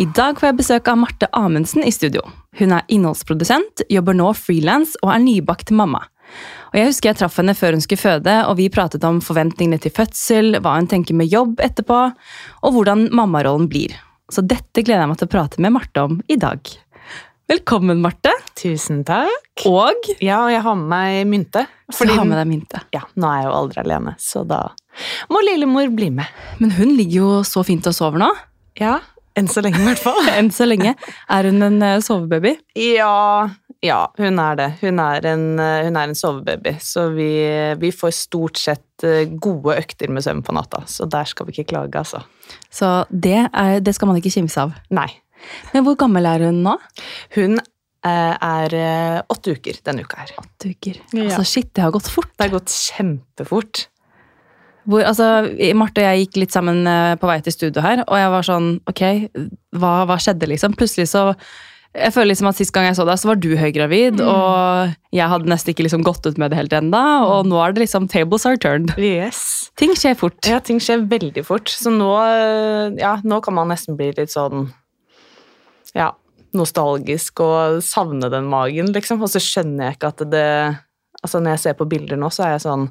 I dag får jeg besøk av Marte Amundsen i studio. Hun er innholdsprodusent, jobber nå frilans og er nybakt mamma. Og Jeg husker jeg traff henne før hun skulle føde, og vi pratet om forventningene til fødsel, hva hun tenker med jobb etterpå, og hvordan mammarollen blir. Så dette gleder jeg meg til å prate med Marte om i dag. Velkommen, Marte. Tusen takk. Og Ja, og jeg har med meg mynte. Fordi, har med deg mynte. Ja, nå er jeg jo aldri alene, så da må lillemor bli med. Men hun ligger jo så fint og sover nå. Ja, enn så lenge i hvert fall. Enn så lenge. Er hun en eh, sovebaby? Ja, ja, hun er det. Hun er en, eh, hun er en sovebaby, så vi, vi får stort sett eh, gode økter med søvn på natta. Så der skal vi ikke klage, altså. Så det, er, det skal man ikke kimse av. Nei. Men hvor gammel er hun nå? Hun er åtte uker denne uka her. Åtte uker. Ja. Altså, shit, det har gått fort. Det har gått kjempefort. Hvor, altså, Marte og jeg gikk litt sammen eh, på vei til studio her, og jeg var sånn Ok, hva, hva skjedde, liksom? Plutselig så Jeg føler liksom at Sist gang jeg så deg, så var du høygravid, og jeg hadde nesten ikke liksom gått ut med det helt ennå, og nå er det liksom tables are turned. Yes. Ting skjer fort. Ja, ting skjer veldig fort. Så nå, eh, ja, nå kan man nesten bli litt sånn ja, nostalgisk og savne den magen, liksom. Og så skjønner jeg ikke at det Altså, når jeg ser på bilder nå, så er jeg sånn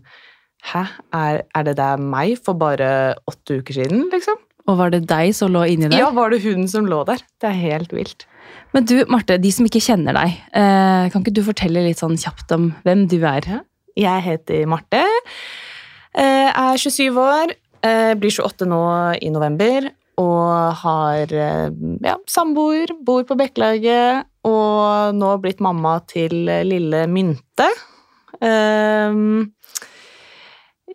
Hæ, er, er det der meg for bare åtte uker siden, liksom? Og var det deg som lå inni der? Ja, var det hun som lå der? Det er helt vilt. Men du, Marte, de som ikke kjenner deg, eh, kan ikke du fortelle litt sånn kjapt om hvem du er? Jeg heter Marte, eh, er 27 år, eh, blir 28 nå i november, og har ja, samboer, bor på Bekkelaget, og nå blitt mamma til lille Mynte. Um,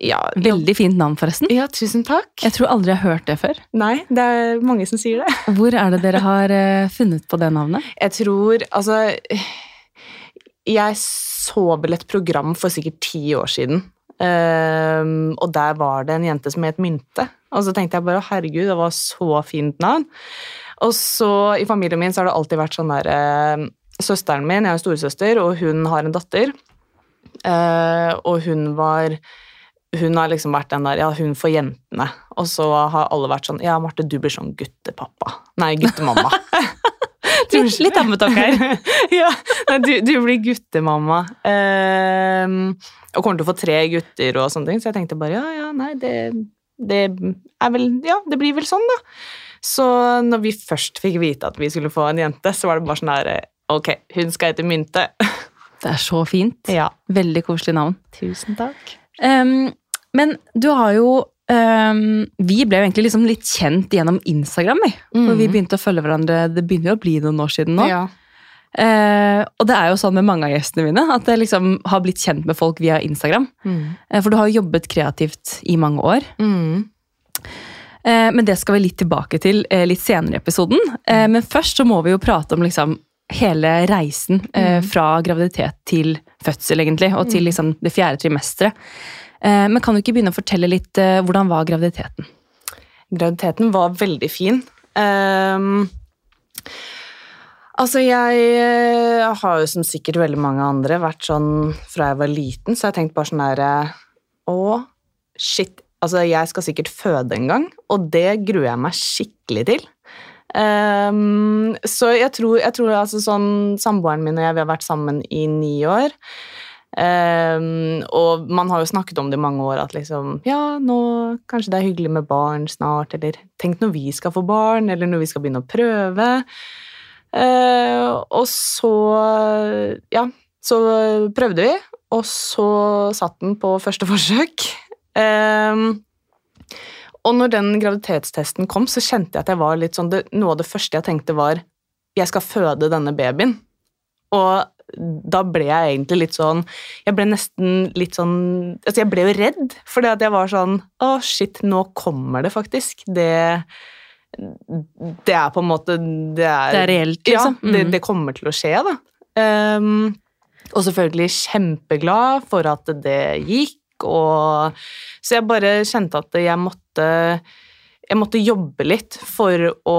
ja, Veldig fint navn, forresten. ja, tusen takk. Jeg tror aldri jeg har hørt det før. Nei, det er mange som sier det. Hvor er det dere har eh, funnet på det navnet? Jeg tror Altså Jeg så vel et program for sikkert ti år siden. Um, og der var det en jente som het Mynte. Og så tenkte jeg bare herregud, det var så fint navn. Og så i familien min så har det alltid vært sånn der eh, Søsteren min, jeg har en storesøster, og hun har en datter. Uh, og hun var Hun har liksom vært den der Ja, hun for jentene. Og så har alle vært sånn Ja, Marte, du blir sånn guttepappa. Nei, guttemamma. Litt, litt ammetalk her. ja, nei, du, du blir guttemamma. Ehm, og kommer til å få tre gutter og sånne ting, så jeg tenkte bare ja, ja, nei, det, det er vel Ja, det blir vel sånn, da. Så når vi først fikk vite at vi skulle få en jente, så var det bare sånn der Ok, hun skal hete Mynte. Det er så fint. Ja. Veldig koselig navn. Tusen takk. Ehm, men du har jo um, Vi ble jo egentlig liksom litt kjent gjennom Instagram. Vi. For vi begynte å følge hverandre Det begynner jo å bli noen år siden nå. Ja. Uh, og det er jo sånn med mange av gjestene mine at jeg liksom har blitt kjent med folk via Instagram. Mm. Uh, for du har jo jobbet kreativt i mange år. Mm. Uh, men det skal vi litt tilbake til litt senere i episoden. Eh, men først så må vi jo prate om liksom hele reisen eh, fra graviditet til fødsel, egentlig, og til liksom det fjerde trimesteret. Eh, men kan du ikke begynne å fortelle litt eh, hvordan var graviditeten? Graviditeten var veldig fin. Um, altså, jeg eh, har jo som sikkert veldig mange andre vært sånn fra jeg var liten, så jeg tenkte bare sånn derre Å, shit. Altså, jeg skal sikkert føde en gang, og det gruer jeg meg skikkelig til. Um, så jeg tror, jeg tror altså sånn Samboeren min og jeg vi har vært sammen i ni år. Ehm, og man har jo snakket om det i mange år at liksom Ja, nå kanskje det er hyggelig med barn snart, eller tenk når vi skal få barn, eller når vi skal begynne å prøve. Uh, og så Ja, så prøvde vi, og så satt den på første forsøk. Um, og når den graviditetstesten kom, så kjente jeg at jeg var litt sånn det, Noe av det første jeg tenkte, var jeg skal føde denne babyen. Og da ble jeg egentlig litt sånn Jeg ble nesten litt sånn Altså, jeg ble jo redd, fordi at jeg var sånn Å, shit, nå kommer det faktisk. Det Det er på en måte Det er, Det er reelt, liksom. Ja, det, Mm. det kommer til å skje, da. Um, og selvfølgelig kjempeglad for at det gikk, og Så jeg bare kjente at jeg måtte jeg måtte jobbe litt for å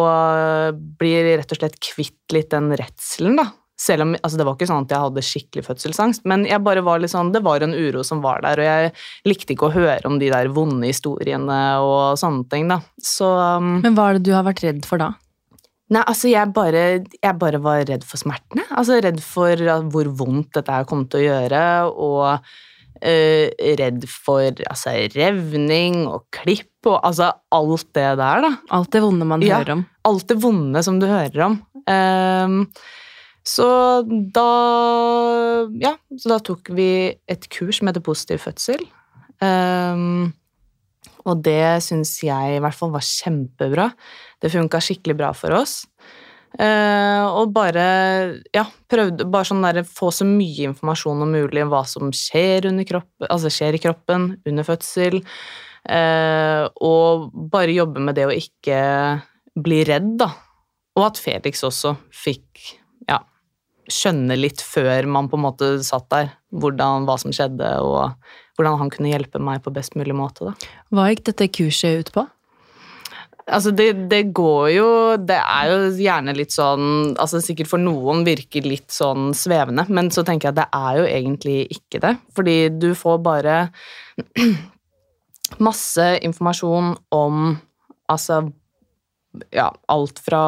bli rett og slett kvitt litt den redselen, da. Selv om, altså Det var ikke sånn at jeg hadde skikkelig fødselsangst, men jeg bare var litt sånn, det var en uro som var der, og jeg likte ikke å høre om de der vonde historiene og sånne ting. da. Så um, Men hva er det du har vært redd for da? Nei, altså jeg bare, jeg bare var redd for smertene. Altså redd for hvor vondt dette her kom til å gjøre, og eh, redd for altså, revning og klipp og altså alt det der, da. Alt det vonde man Ja. hører om. Alt det vonde som du hører om. Ehm, så da Ja, så da tok vi et kurs som heter Positiv fødsel. Um, og det syns jeg i hvert fall var kjempebra. Det funka skikkelig bra for oss. Uh, og bare ja, prøvde bare sånn der, få så mye informasjon om mulig om hva som skjer, kroppen, altså skjer i kroppen under fødsel. Uh, og bare jobbe med det å ikke bli redd, da. Og at Felix også fikk skjønne litt før man på en måte satt der, hvordan, hva som skjedde, og hvordan han kunne hjelpe meg på best mulig måte. da. Hva gikk dette kurset ut på? Altså, det, det går jo Det er jo gjerne litt sånn altså Sikkert for noen virker litt sånn svevende, men så tenker jeg at det er jo egentlig ikke det. Fordi du får bare masse informasjon om altså ja, alt fra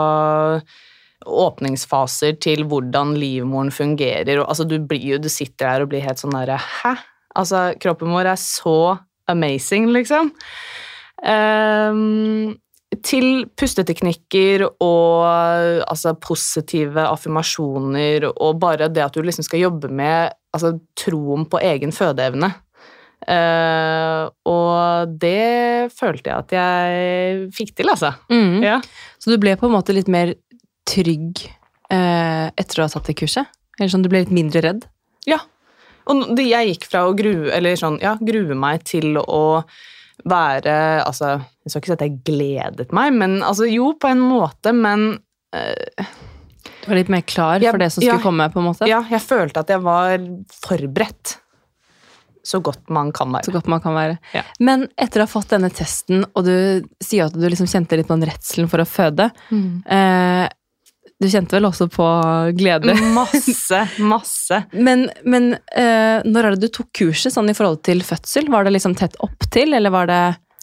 åpningsfaser til hvordan livmoren fungerer. Og, altså, du, blir du sitter der og blir helt sånn derre Hæ? Altså, kroppen vår er så amazing, liksom. Um, til pusteteknikker og altså, positive affirmasjoner og bare det at du liksom skal jobbe med altså, troen på egen fødeevne. Uh, og det følte jeg at jeg fikk til, altså. Mm. Ja. Så du ble på en måte litt mer trygg eh, etter å ha tatt det kurset? Eller sånn, du ble litt mindre redd? ja. Og det- jeg gikk fra å grue, eller sånn, ja, grue meg til å være Altså, jeg skal ikke si at jeg gledet meg, men altså jo, på en måte, men eh, Du var litt mer klar jeg, for det som skulle ja. komme? på en måte? Ja, jeg følte at jeg var forberedt. Så godt man kan Så være. godt man kan være. Ja. Men etter å ha fått denne testen, og du sier at du liksom kjente litt på den redselen for å føde eh, Du kjente vel også på glede? Masse, masse. Men, men uh, når er det du tok kurset sånn i forhold til fødsel? Var det liksom tett opp til, eller var det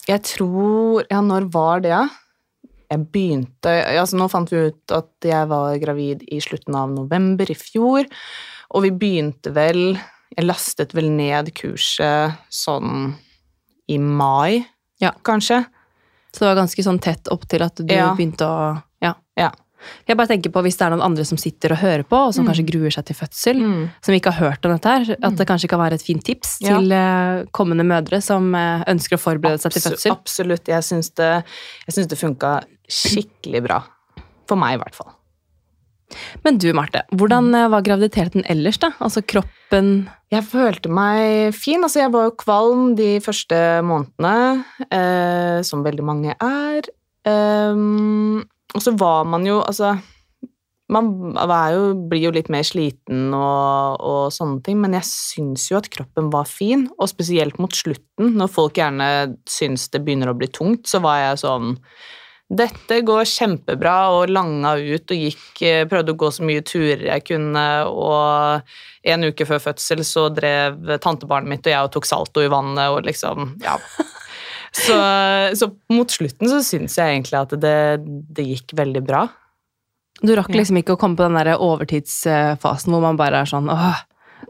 Jeg tror Ja, når var det, ja? Jeg begynte altså Nå fant vi ut at jeg var gravid i slutten av november i fjor, og vi begynte vel Jeg lastet vel ned kurset sånn i mai, Ja. kanskje. Så det var ganske sånn tett opp til at du Ja. begynte å Ja. Ja. Jeg bare tenker på hvis det er noen andre som sitter og hører på, og som Mm. kanskje gruer seg til fødsel, som ikke har hørt om dette her, at det kanskje kan være et fint tips Ja. til eh, kommende mødre som eh, ønsker å forberede seg til fødsel. Absolutt. Jeg syns det, jeg syns det funka skikkelig bra. For meg, i hvert fall. Men du, Marte, hvordan eh, var graviditeten ellers, da? Altså kroppen Jeg følte meg fin. Altså, jeg var jo kvalm de første månedene, eh, som veldig mange er. Ehm, og så var man jo Altså, man jo, blir jo litt mer sliten og, og sånne ting, men jeg syns jo at kroppen var fin, og spesielt mot slutten, når folk gjerne syns det begynner å bli tungt, så var jeg sånn dette går kjempebra, og langa ut og gikk, eh, prøvde å gå så mye turer jeg kunne, og en uke før fødsel så drev tantebarnet mitt og jeg og tok salto i vannet og liksom Ja. Så, så mot slutten så syns jeg egentlig at det, det gikk veldig bra. Du rakk liksom ikke å komme på den der overtidsfasen hvor man bare er sånn åh,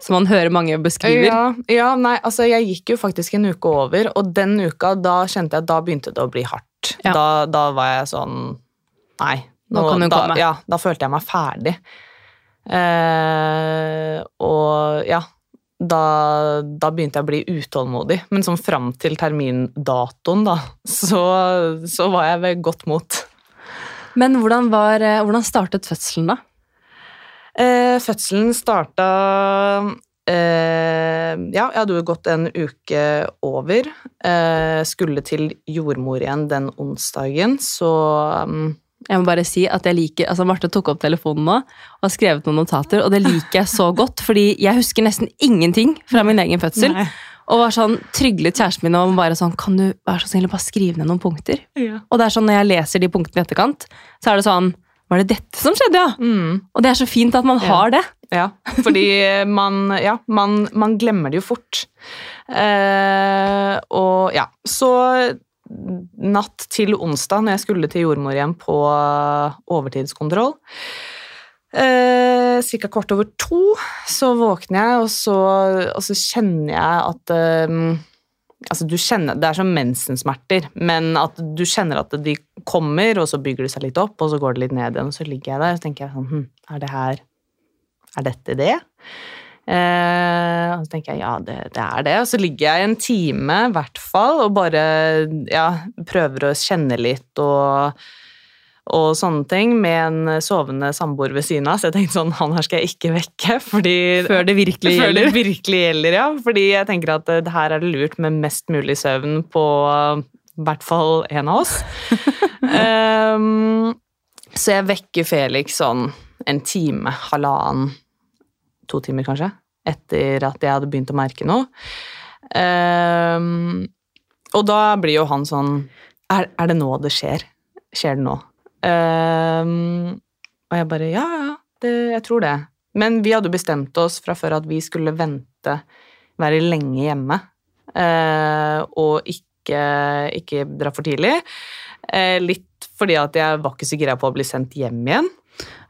Som man hører mange beskriver. Ja, ja, nei, altså jeg gikk jo faktisk en uke over, og den uka da kjente jeg at da begynte det å bli hardt. Ja. Da, da var jeg sånn Nei. Nå kan du da, komme. Ja, da følte jeg meg ferdig. Eh, og ja, da, da begynte jeg å bli utålmodig. Men sånn fram til termindatoen, da, så, så var jeg ved godt mot. Men hvordan, var, eh, hvordan startet fødselen, da? Eh, fødselen starta eh, Ja, jeg hadde jo gått en uke over. Eh, skulle til jordmor igjen den onsdagen, så um, Jeg må bare si at jeg liker, altså Marte tok opp telefonen nå og har skrevet noen notater, og det liker jeg så godt, fordi jeg husker nesten ingenting fra min egen fødsel. Nei. Og var sånn, tryglet kjæresten min om bare sånn Kan du være så snill å bare skrive ned noen punkter? Ja. Og det er sånn når jeg leser de punktene i etterkant, så er det sånn Var det dette som skjedde, ja? Mm, Og det er så fint at man Ja. har det. ja. Fordi man Ja, man, man glemmer det jo fort. Eh, og ja, så natt til onsdag, når jeg skulle til jordmor igjen på overtidskontroll eh, Ca. kvart over to så våkner jeg, og så, og så kjenner jeg at eh, Altså, du kjenner, Det er som mensensmerter, men at du kjenner at de kommer, og så bygger de seg litt opp, og så går det litt ned igjen, og så ligger jeg der og så tenker jeg sånn hm, Er det her Er dette det? Eh, og så tenker jeg ja, det, det, er det. Og så ligger jeg en time i hvert fall og bare ja, prøver å kjenne litt og og sånne ting, med en sovende samboer ved siden av. Så jeg tenkte sånn, han her skal jeg ikke vekke. Fordi, før det virkelig før gjelder. Det virkelig gjelder, ja. Fordi jeg tenker at det her er det lurt med mest mulig søvn på i hvert fall en av oss. um, så jeg vekker Felix sånn en time, halvannen, to timer kanskje, etter at jeg hadde begynt å merke noe. Um, og da blir jo han sånn er, er det nå det skjer? Skjer det nå? Um, og jeg bare Ja, ja, det, jeg tror det. Men vi hadde bestemt oss fra før at vi skulle vente, være lenge hjemme, uh, og ikke, ikke, dra for tidlig. Uh, litt fordi at jeg var ikke så gira på å bli sendt hjem igjen.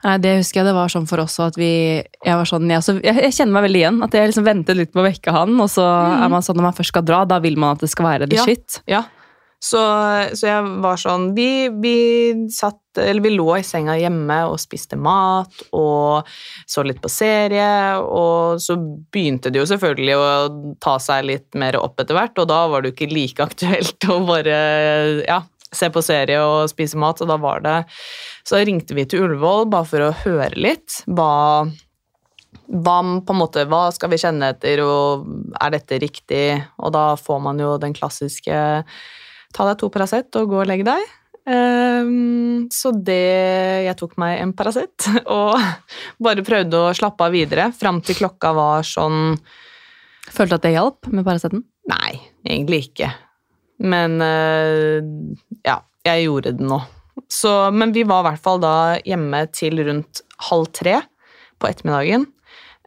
Nei, Det husker jeg det var sånn for oss at vi Jeg var sånn, jeg, jeg, jeg kjenner meg veldig igjen. At jeg liksom ventet litt på å vekke han, og så mm. er man sånn når man først skal dra, da vil man at det skal være the ja, shit. Ja, så, så, jeg var sånn vi, vi, satt Eller vi lå i senga hjemme og spiste mat og så litt på serie, og så begynte det jo selvfølgelig å ta seg litt mer opp etter hvert, og da var det jo ikke like aktuelt å bare ja, se på serie og spise mat, og da var det Så ringte vi til Ullevål bare for å høre litt hva hva, på en måte, hva skal vi kjenne etter, og er dette riktig? Og da får man jo den klassiske ta deg to Paracet og gå og legg deg. Um, så det Jeg tok meg en Paracet og bare prøvde å slappe av videre fram til klokka var sånn Følte at det hjalp med Paraceten? Nei, egentlig ikke. Men uh, ja, jeg gjorde det nå. Så, men vi var i hvert fall da hjemme til rundt halv tre på ettermiddagen.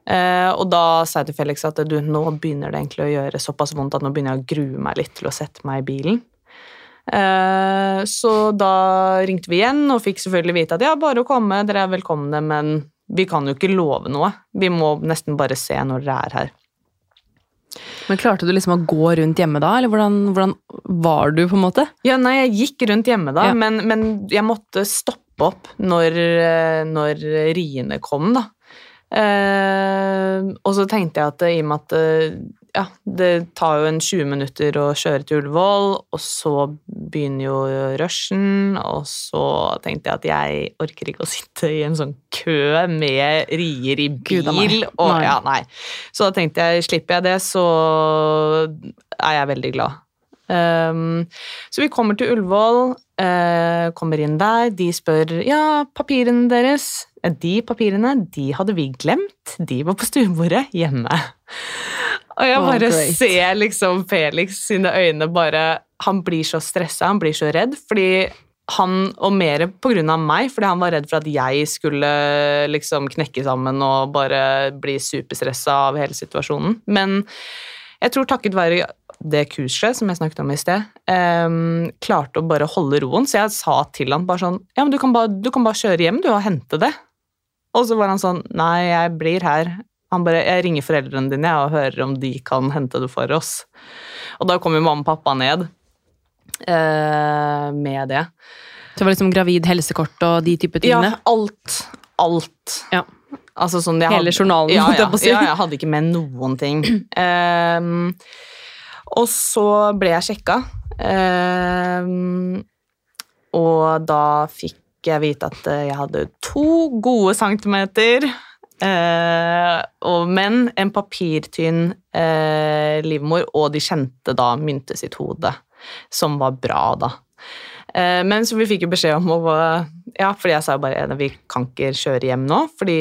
Eh, og da sa jeg til Felix at du, nå begynner det egentlig å gjøre såpass vondt at nå begynner jeg å grue meg litt til å sette meg i bilen. Eh, så da ringte vi igjen og fikk selvfølgelig vite at ja, bare å komme, dere er velkomne, men vi kan jo ikke love noe. Vi må nesten bare se når dere er her. Men Klarte du liksom å gå rundt hjemme da, eller hvordan, hvordan var du? på en måte? Ja, Nei, jeg gikk rundt hjemme da, ja. men, men, jeg måtte stoppe opp når, eh, når riene kom, da. Eh, og så tenkte jeg at i og med at eh, ja, det tar jo en 20 minutter å kjøre til Ullevål, og så begynner jo rushen, og så tenkte jeg at jeg orker ikke å sitte i en sånn kø med rier i bil. Og, ja, nei. Så da tenkte jeg slipper jeg det, så er jeg veldig glad. Um, så vi kommer til Ullevål, uh, kommer inn der, de spør ja, papirene deres. De papirene de hadde vi glemt, de var på stuebordet hjemme. Og jeg bare oh, ser liksom Felix sine øyne bare Han blir så stressa, han blir så redd, fordi han, og mer av meg, fordi han var redd for at jeg skulle liksom knekke sammen og bare bli superstressa av hele situasjonen. Men jeg tror takket være det kurset som jeg snakket om i sted, um, klarte å bare holde roen. Så jeg sa til han bare sånn Ja, men du kan bare, du kan bare kjøre hjem du og hente det. Og så var han sånn Nei, jeg blir her. Han bare 'Jeg ringer foreldrene dine og hører om de kan hente det for oss'. Og da kom jo mamma og pappa ned eh, med det. Så det var liksom gravid helsekort og de type tingene? Ja, alt. Alt. Ja. Altså sånn Hele hadde, journalen, ja, ja. Ja, jeg hadde ikke med noen ting. Um, og så ble jeg sjekka, um, og da fikk jeg vite at jeg hadde to gode centimeter Eh, og, men en papirtynn eh, livmor, og de kjente da mynte sitt hode, som var bra, da. Eh, men så vi fikk jo beskjed om å Ja, fordi jeg sa jo bare vi kan ikke kjøre hjem nå, fordi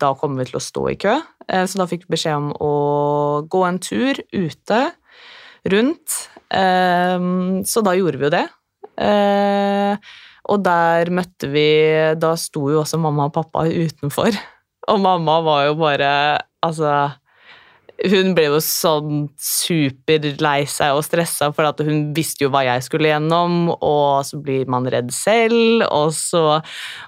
da kommer vi til å stå i kø. Eh, så da fikk vi beskjed om å gå en tur ute, rundt. Eh, så da gjorde vi jo det. Eh, og der møtte vi Da sto jo også mamma og pappa utenfor. Og mamma var jo bare Altså hun ble jo sånn superlei seg og stressa, for at hun visste jo hva jeg skulle gjennom, og så blir man redd selv, og så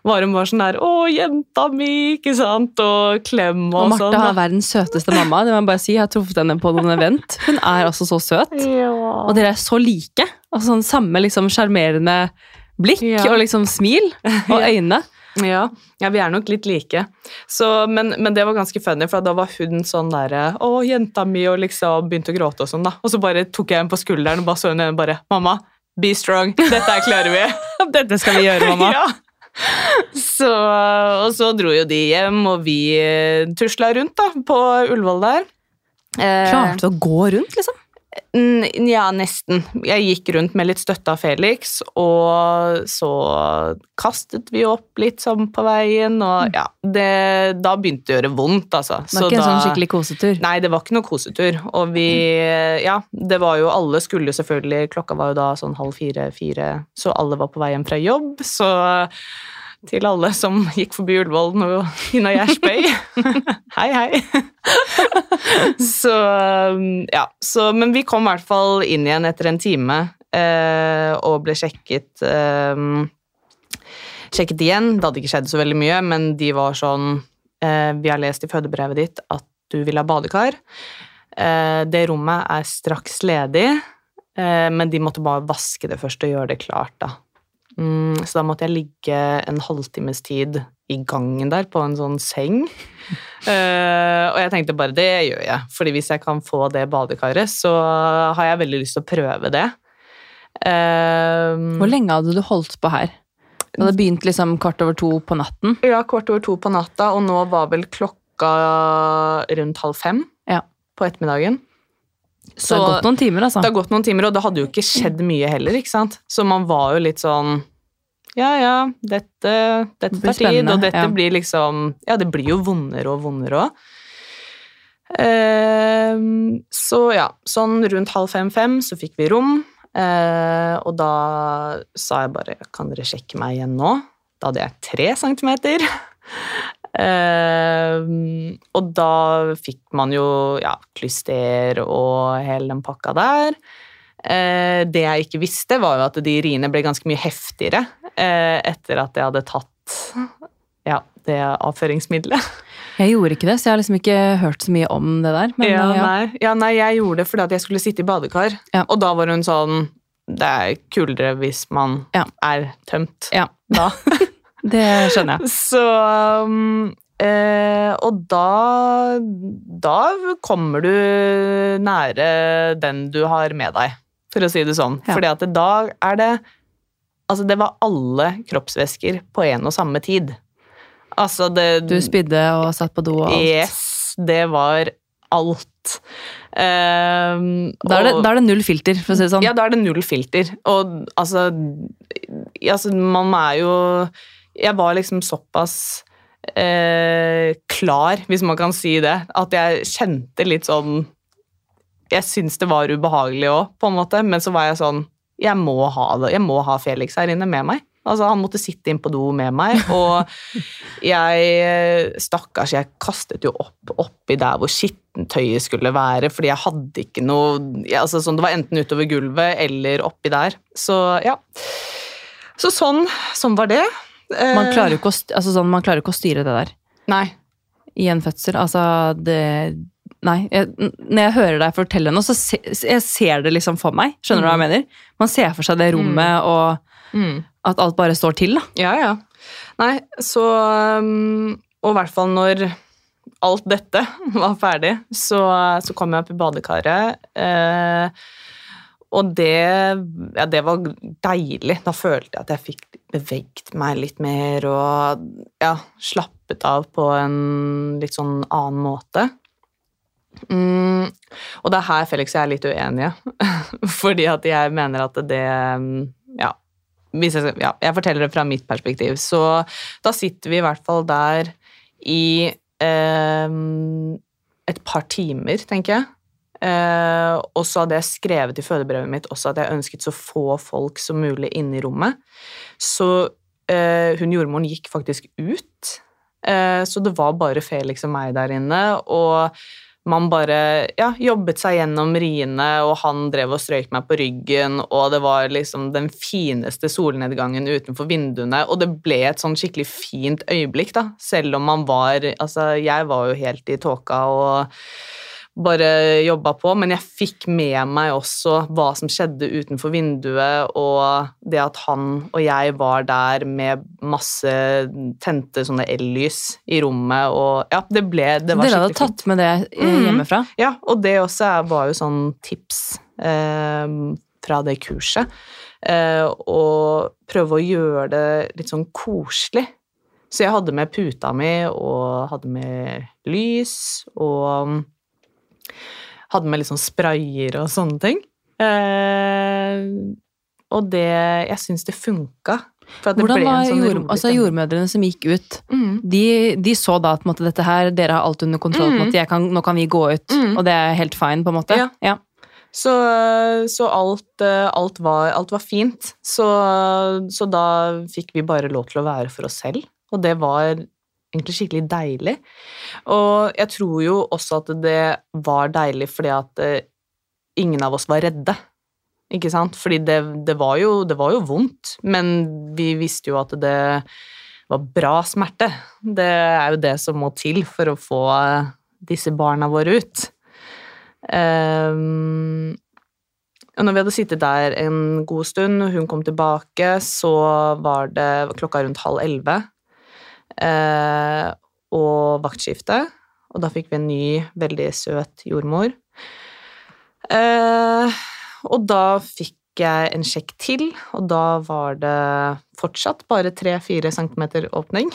var hun bare sånn der 'Å, jenta mi', ikke sant, og klem og, Og Martha sånn. har verdens søteste mamma. Det må jeg bare si. Jeg har truffet henne på noen event. Hun er altså så søt. Ja. Og dere er så like. Altså sånn Samme liksom sjarmerende blikk Ja. og liksom smil og øyne. Ja, ja, vi er nok litt like. Så, men, men det var ganske funny, for da var hun sånn derre 'Å, jenta mi', og liksom begynte å gråte og sånn, da. Og så bare tok jeg henne på skulderen og bare så henne bare 'Mamma, be strong. Dette klarer vi'. Dette skal vi gjøre, mamma. Ja. Så, og så dro jo de hjem, og vi eh, tusla rundt da, på Ullevål der. Eh, Klarte du å gå rundt, liksom? N- Ja, nesten. Jeg gikk rundt med litt støtte av Felix, og så kastet vi opp litt sånn på veien, og ja det, Da begynte det å gjøre vondt, altså. Det var ikke en sånn skikkelig kosetur. Nei, det var ikke noe kosetur. Og vi Ja, det var jo Alle skulle selvfølgelig Klokka var jo da sånn halv fire-fire, så alle var på vei hjem fra jobb, så til alle som gikk forbi Ullevål nå Ina Gjersbøy. hei, hei. så ja. Så, men vi kom i hvert fall inn igjen etter en time eh, og ble sjekket eh, Sjekket igjen. Det hadde ikke skjedd så veldig mye, men de var sånn eh, Vi har lest i fødebrevet ditt at du vil ha badekar. Eh, det rommet er straks ledig, eh, men de måtte bare vaske det først og gjøre det klart, da. Mm, så da måtte jeg ligge en halvtimes tid i gangen der på en sånn seng. Uh, og jeg tenkte bare det gjør jeg, fordi hvis jeg kan få det badekaret, så har jeg veldig lyst til å prøve det. Uh, Hvor lenge hadde du holdt på her? Du hadde begynt liksom kvart over to på natten. Ja, kvart over to på natta, og nå var vel klokka rundt halv fem Ja. på ettermiddagen. Så det har gått noen timer, altså. Det har gått noen timer, og det hadde jo ikke skjedd mye heller, ikke sant? Så man var jo litt sånn Ja, ja, dette, dette tar tid, og dette ja. blir liksom Ja, det blir jo vondere og vondere òg. Ehm, så ja, sånn rundt halv fem-fem så fikk vi rom, eh, og da sa jeg bare Kan dere sjekke meg igjen nå? Da hadde jeg tre centimeter. Ehm, og da fikk man jo ja, klyster og hele den pakka der. Uh, det jeg ikke visste, var jo at de riene ble ganske mye heftigere uh, etter at jeg hadde tatt ja, det avføringsmiddelet. Jeg gjorde ikke det, så jeg har liksom ikke hørt så mye om det der. Men ja, ja. Nei. ja, nei, jeg gjorde det fordi jeg skulle sitte i badekar, og da var hun sånn Det er kulere hvis man Ja. er tømt Ja. da. det skjønner jeg. Så um, eh, Og da Da kommer du nære den du har med deg, for å si det sånn. Ja. Fordi at da er det Altså, det var alle kroppsvæsker på en og samme tid. Altså, det Du spydde og satt på do og alt. Yes, det var alt. Um, Da er, det, og- da er det null filter, for å si det sånn. ja, da er det null filter. Og altså, altså Man er jo Jeg var liksom såpass eh, klar, hvis man kan si det, at jeg kjente litt sånn Jeg syntes det var ubehagelig òg, på en måte, men så var jeg sånn Jeg må ha det. Jeg må ha Felix her inne med meg. Altså, Han måtte sitte inn på do med meg, og jeg Stakkars, jeg kastet jo opp oppi der hvor skittentøyet skulle være, fordi jeg hadde ikke noe altså, sånn, Det var enten utover gulvet eller oppi der. Så ja. Så sånn, sånn var det. Man Eh, klarer jo ikke altså sånn, man ikke å styre det der Nei. i en fødsel. Altså, det Nei. Jeg, når jeg hører deg fortelle noe, så se, jeg ser det liksom for meg. Skjønner du hva jeg mener? Man ser for seg det rommet, og Mm. at alt bare står til, da. Ja, ja. Nei, så um, Og i hvert fall når alt dette var ferdig, så, så kom jeg opp i badekaret. Eh, og det, ja, det var deilig. Da følte jeg at jeg fikk beveget meg litt mer og ja, slappet av på en litt sånn annen måte. Mm, og det er her Felix og jeg er litt uenige, fordi at jeg mener at det Ja, jeg, ja, jeg forteller det fra mitt perspektiv. Så da sitter vi i hvert fall der i eh, et par timer, tenker jeg. Eh, og så hadde jeg skrevet i fødebrevet mitt også at jeg ønsket så få folk som mulig inne i rommet. Så eh, hun jordmoren gikk faktisk ut. Eh, så det var bare Felix og meg der inne. Og man bare ja, jobbet seg gjennom riene, og han drev og strøyk meg på ryggen, og det var liksom den fineste solnedgangen utenfor vinduene, og det ble et sånn skikkelig fint øyeblikk, da, selv om man var Altså, jeg var jo helt i tåka og bare jobba på, men jeg fikk med meg også hva som skjedde utenfor vinduet, og det at han og jeg var der med masse tente sånne el-lys i rommet, og ja, det ble det var Dere hadde tatt med det hjemmefra? Mm, hjemmefra? Ja, og det også var jo sånn tips eh, fra det kurset. Eh, å prøve å gjøre det litt sånn koselig. Så jeg hadde med puta mi og hadde med lys og mm, hadde med sånn sprayer og sånne ting. Eh, og det Jeg syns det funka. Det Hvordan var sånn jord, altså, jordmødrene som gikk ut? Mm. De, de så da at på en måte, dette her, dere har alt under kontroll, på Mm. kan, nå kan vi gå ut, Mm. og det er helt fine, på en måte? Ja. ja. Så, så alt, eh, alt, var, alt var fint. Så, så da fikk vi bare lov til å være for oss selv, og det var egentlig skikkelig deilig. Og jeg tror jo også at det var deilig fordi at eh, ingen av oss var redde. Ikke sant? Fordi det, det, var jo, det var jo vondt, men vi visste jo at det var bra smerte. Det er jo det som må til for å få eh, disse barna våre ut. Um, og når vi hadde sittet der en god stund, og hun kom tilbake, så var det klokka rundt halv elleve. Eh, og vaktskifte. Og da fikk vi en ny, veldig søt jordmor. Eh, og da fikk jeg en sjekk til, og da var det fortsatt bare 3-4 cm åpning.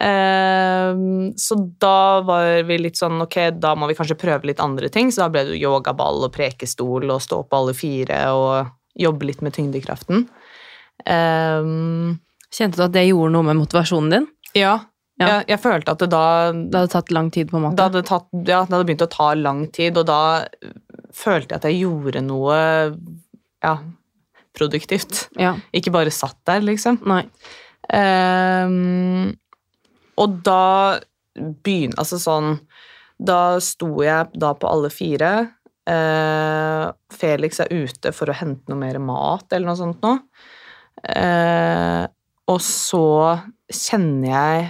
Ehm, så da var vi litt sånn ok, da må vi kanskje prøve litt andre ting. Så da ble det yogaball og prekestol og stå på alle fire og jobbe litt med tyngdekraften. Ehm, Kjente du at det gjorde noe med motivasjonen din? ja, Ja. Jeg, jeg følte at det da Det hadde tatt lang tid, på en måte? det hadde, tatt, ja, det hadde begynt å ta lang tid, og da følte jeg at jeg gjorde noe ja, produktivt. Ja. Ikke bare satt der, liksom. Nei. Um, og da begynner Altså sånn Da sto jeg da på alle fire. Uh, Felix er ute for å hente noe mer mat eller noe sånt nå. Eh, og så kjenner jeg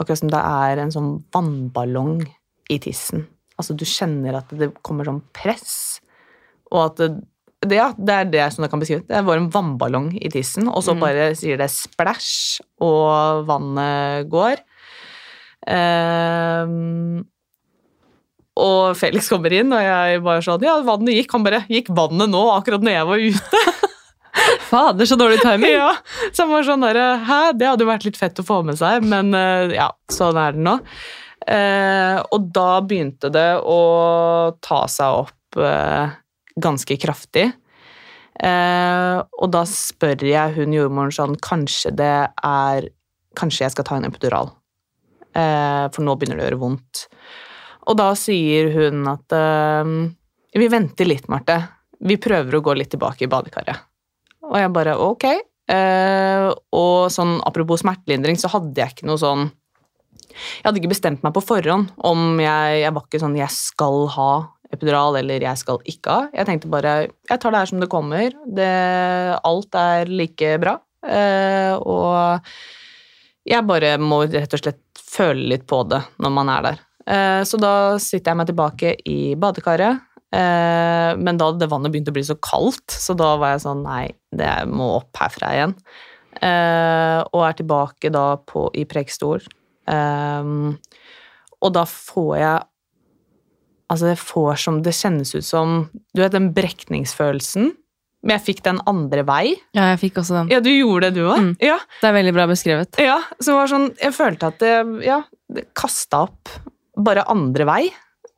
akkurat som det er en sånn vannballong i tissen. Altså du kjenner at det kommer sånn press, og at det, det, ja, det er det som jeg kan beskrive. Det var en vannballong i tissen, og så Mm. bare sier det splash, og vannet går. Um, og Felix kommer inn, og jeg bare sånn Ja, vannet gikk. Han bare Gikk vannet nå, akkurat når jeg var ute? Fader, så dårlig timing! ja. Så han var sånn der, Hæ, det hadde jo vært litt fett å få med seg, men eh, ja, sånn er det nå. Eh, og da begynte det å ta seg opp eh, ganske kraftig. Eh, og da spør jeg hun jordmoren sånn Kanskje det er Kanskje jeg skal ta en epidural? Eh, for nå begynner det å gjøre vondt. Og da sier hun at eh, Vi venter litt, Marte. Vi prøver å gå litt tilbake i badekaret. Og jeg bare ok. Uh, og sånn apropos smertelindring, så hadde jeg ikke noe sånn Jeg hadde ikke bestemt meg på forhånd om jeg Jeg var ikke sånn jeg skal ha epidural eller jeg skal ikke ha. Jeg tenkte bare jeg tar det her som det kommer. Det, alt er like bra. Uh, og jeg bare må rett og slett føle litt på det når man er der. Uh, så da sitter jeg meg tilbake i badekaret. Eh, men da det vannet begynt å bli så kaldt, så da var jeg sånn Nei, det må opp herfra igjen. Eh, og er tilbake da på, i prekestol. Eh, og da får jeg Altså, det får som Det kjennes ut som Du vet den brekningsfølelsen? Men jeg fikk den andre vei. Ja, jeg fikk også den. Ja, du gjorde det, du òg? Mm. Ja. Det er veldig bra beskrevet. Ja, så det var sånn, jeg følte at det, ja, det kasta opp bare andre vei.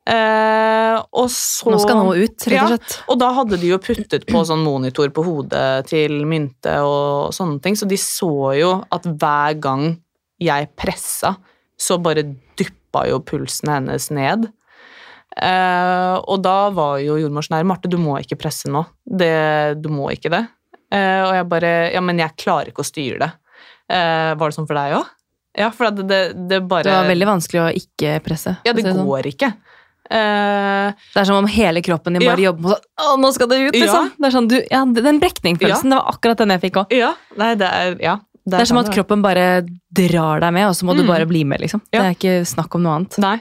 Eh, og så Nå skal noe ut, rett og slett. Og da hadde de jo puttet på sånn monitor på hodet til Mynte og sånne ting, så de så jo at hver gang jeg pressa, så bare duppa jo pulsen hennes ned. Eh, og da var jo jordmors nær Marte, du må ikke presse nå. Det, du må ikke det. Eh, og jeg bare Ja, men jeg klarer ikke å styre det. Eh, var det sånn for deg òg? Ja, for det, det, det bare Det var veldig vanskelig å ikke presse. Ja, det sånn. går ikke. Eh, Det er som om hele kroppen din bare Ja. jobber med sånn nå skal det ut, Ja. liksom! Det er sånn, du, ja, den brekningfølelsen, det var akkurat den jeg fikk òg. ja, nei, det er Ja. Det er som sånn at kroppen bare drar deg med, og så må du Mm. bare bli med, liksom. Ja. Det er ikke snakk om noe annet. Nei.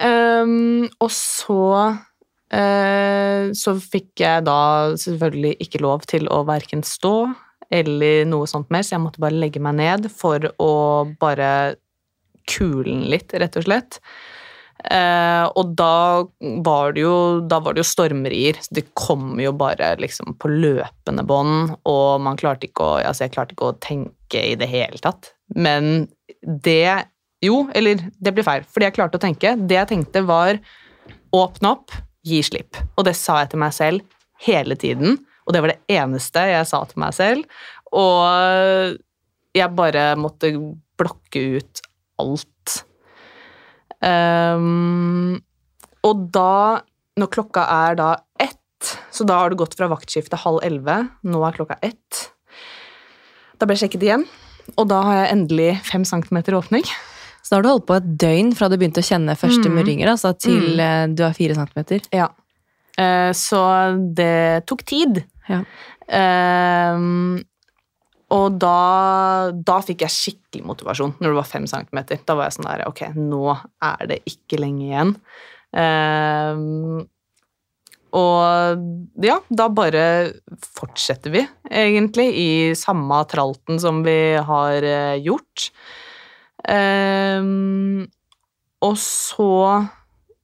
Um, og så eh, Så fikk jeg da selvfølgelig ikke lov til å verken stå eller noe sånt mer, så jeg måtte bare legge meg ned for å bare kule litt, rett og slett. Eh, og da var det jo da det jo stormrier. Det kom jo bare liksom på løpende bånd, og man klarte ikke å Altså, jeg klarte ikke å tenke i det hele tatt. Men det Jo, eller det blir feil, fordi jeg klarte å tenke. Det jeg tenkte, var åpne opp, gi slipp. Og det sa jeg til meg selv hele tiden, og det var det eneste jeg sa til meg selv. Og jeg bare måtte blokke ut alt. Ehm, og da, når klokka er da ett, så da har du gått fra vaktskiftet halv elleve, nå er klokka ett. Da ble jeg sjekket igjen, og da har jeg endelig fem centimeter åpning. Så da har du holdt på et døgn fra du begynte å kjenne første Mm. murringer, altså til mm. du er fire centimeter. Ja. Uh, så det tok tid. Ja. Ehm, og da, da fikk jeg skikkelig motivasjon når det var fem centimeter. Da var jeg sånn der Ok, nå er det ikke lenge igjen. Ehm, og ja, da bare fortsetter vi, egentlig, i samme tralten som vi har eh, gjort. Ehm, og så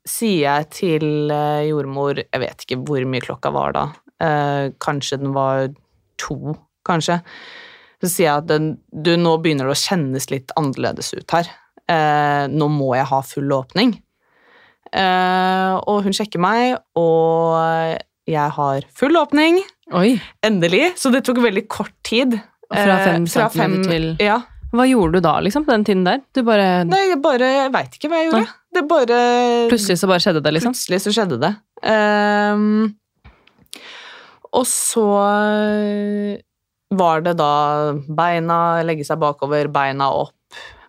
sier jeg til eh, jordmor Jeg vet ikke hvor mye klokka var da. Eh, kanskje den var to, kanskje. Så sier jeg at den, du, nå begynner det å kjennes litt annerledes ut her. Eh, nå må jeg ha full åpning. Eh, og hun sjekker meg, og jeg har full åpning. Oi! Endelig. Så det tok veldig kort tid. Fra Eh, fem centimeter til Ja. Hva gjorde du da, liksom, på den tiden der? Du bare Nei, jeg bare Jeg veit ikke hva jeg gjorde. Nei. Det bare Plutselig så bare skjedde det, liksom? Plutselig så skjedde det. Ehm, og så var det da beina Legge seg bakover, beina opp.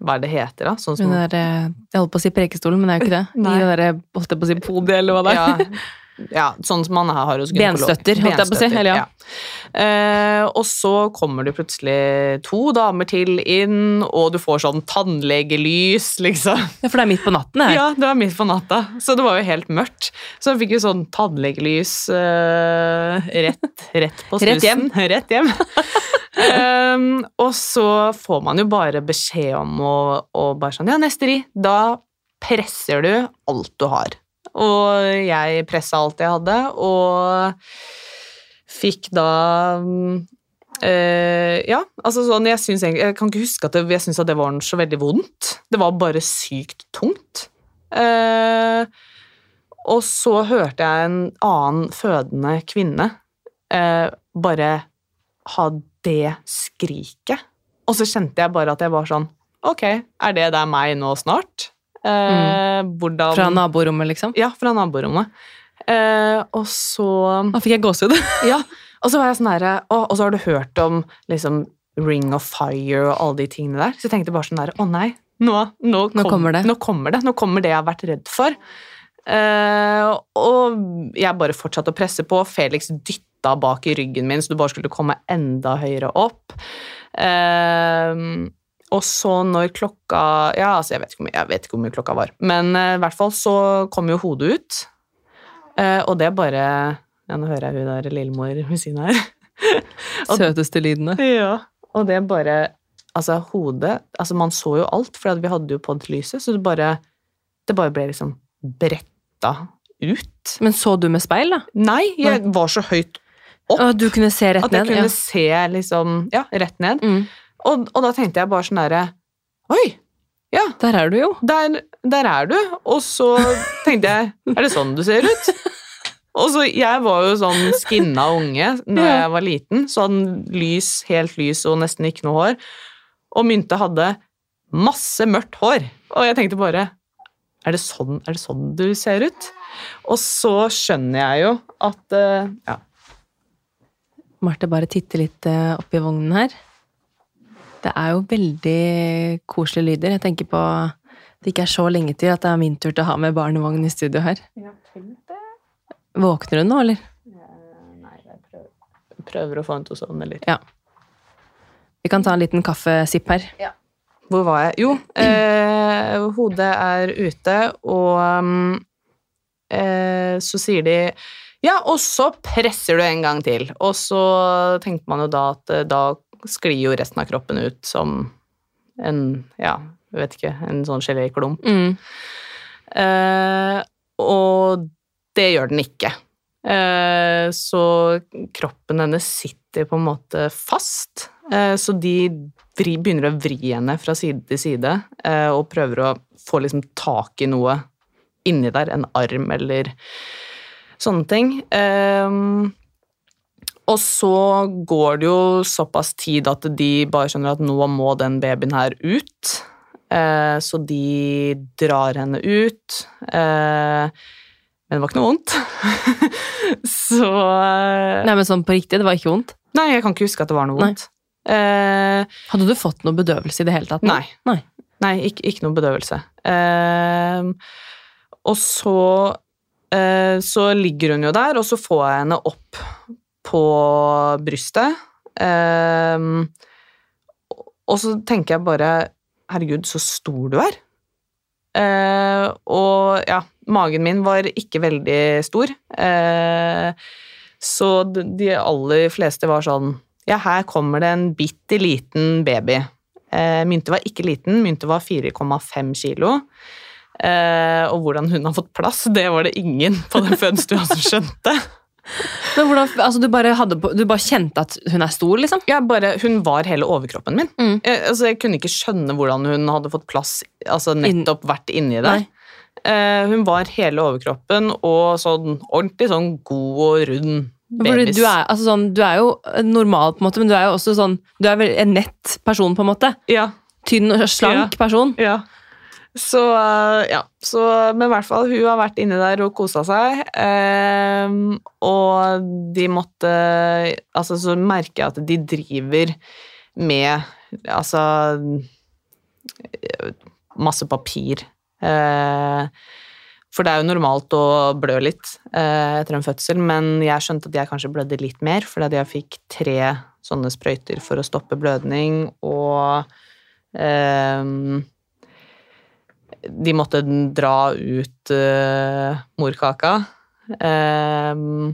Hva er det heter, da? Sånn som der, eh, jeg holdt på å si prekestolen, men det er jo ikke det. I det der, holdt jeg på å si podiet, eller hva det er. ja, ja, sånn som man har hos gynekolog. Benstøtter, holdt jeg på å si, eller ja. Uh, og så kommer det plutselig to damer til inn, og du får sånn tannlegelys, liksom. Ja, for det er midt på natten her. Ja, det var midt på natta, så det var jo helt mørkt. Så jeg fikk jo sånn tannlegelys uh, rett, rett på Rett hjem. Rett hjem. um, og så får man jo bare beskjed om å bare sånn Ja, neste ri, da presser du alt du har. Og jeg pressa alt jeg hadde, og fikk da eh, Ja, altså sånn Jeg syns egentlig Jeg kan ikke huske at det, jeg syns det var så veldig vondt. Det var bare sykt tungt. Uh, og så hørte jeg en annen fødende kvinne uh, bare ha det skriket. Og så kjente jeg bare at jeg var sånn Ok, er det der meg nå snart? Eh, hvordan Fra naborommet, liksom. Ja, fra naborommet. Eh, og så Da fikk jeg gåsehud. Ja, og så var jeg sånn herre Og og så har du hørt om liksom Ring of Fire og alle de tingene der. Så jeg tenkte bare sånn der Å nei, nå, nå, Nå kommer det. Nå kommer det. Nå kommer det jeg har vært redd for. Eh, og jeg bare fortsatte å presse på. Felix dytta bak i ryggen min, så du bare skulle komme enda høyere opp. Eh, og så når klokka Ja, altså jeg vet ikke hvor mye, ikke hvor mye klokka var, men eh, i hvert fall så kom jo hodet ut. Eh, og det bare Ja, nå hører jeg hun der lillemor ved siden her. Og- Søteste lydene. Ja. Og det bare Altså, hodet Altså, man så jo alt, for vi hadde jo pod-lyset, så det bare Det bare ble liksom bretta ut. Men så du med speil, da? Nei, jeg var så høyt opp Og du kunne se rett ned? at jeg ned? kunne se liksom Ja, rett ned. Ja. Mm. Og, og da tenkte jeg bare sånn derre Oi! Ja, Der er du jo. der, der er du. Og så tenkte jeg Er det sånn du ser ut? Og så, Jeg var jo sånn skinna unge når jeg var liten. Sånn lys, helt lys og nesten ikke noe hår. Og Mynte hadde masse mørkt hår. Og jeg tenkte bare er det, sånn, er det sånn du ser ut? Og så skjønner jeg jo at uh, Ja. Marte bare titter litt eh, opp i vognen her. Det er jo veldig koselige lyder. Jeg tenker på det ikke er så lenge til at det er min tur til å ha med barnevogn i studio her. Våkner hun nå, eller? Nei, jeg prøver, prøver å få henne til å sovne litt. Ja. Vi kan ta en liten kaffesipp her. Hvor var jeg? Jo, eh, hodet er ute, og mm, eh, så sier de Ja, og så presser du en gang til. Og så tenker man jo da at eh, da sklir jo resten av kroppen ut som en Ja, jeg vet ikke, en sånn geléklump. Mm. Eh, og det gjør den ikke. Eh, så kroppen hennes sitter på en måte fast. Eh, så de vri, begynner å vri henne fra side til side eh, og prøver å få liksom tak i noe inni der, en arm eller sånne ting. Eh, og så går det jo såpass tid at de bare skjønner at nå må den babyen her ut. Eh, så de drar henne ut. Eh, men det var ikke noe vondt. så eh, Nei, men sånn på riktig, det var ikke vondt? Nei, jeg kan ikke huske at det var noe vondt. Eh, Hadde du fått noe bedøvelse i det hele tatt? Nei. Nei. nei, ikke, ikke noe bedøvelse. Eh, og så eh, Så ligger hun jo der, og så får jeg henne opp på brystet. Um, og så tenker jeg bare Herregud, så stor du er. Uh, og ja, magen min var ikke veldig stor. Uh, så de aller fleste var sånn Ja, her kommer det en bitte liten baby. Uh, Mynte var ikke liten, Mynte var 4,5 kilo. Og hvordan hun har fått plass, det var det ingen på den fødestua som skjønte. Men hvordan, altså du, bare hadde du bare kjente at hun er stor, liksom? Ja, bare, hun var hele overkroppen min. Mm. Jeg, altså, jeg kunne ikke skjønne hvordan hun hadde fått plass, altså nettopp vært inni der. Eh, hun var hele overkroppen og sånn ordentlig sånn god og rund babys. du er, altså sånn, du er jo normal, på en måte, men du er jo også sånn Du er vel en nett person, på en måte. Ja, Tynn og slank person. ja. Så eh, ja, så, men i hvert fall, hun har vært inni der og kosa seg. eh, og de måtte Altså, så merker jeg at de driver med Altså Masse papir. Eh, for det er jo normalt å blø litt eh, etter en fødsel, men jeg skjønte at jeg kanskje blødde litt mer, fordi jeg fikk tre sånne sprøyter for å stoppe blødning, og eh, de måtte dra ut uh, morkaka. Uh,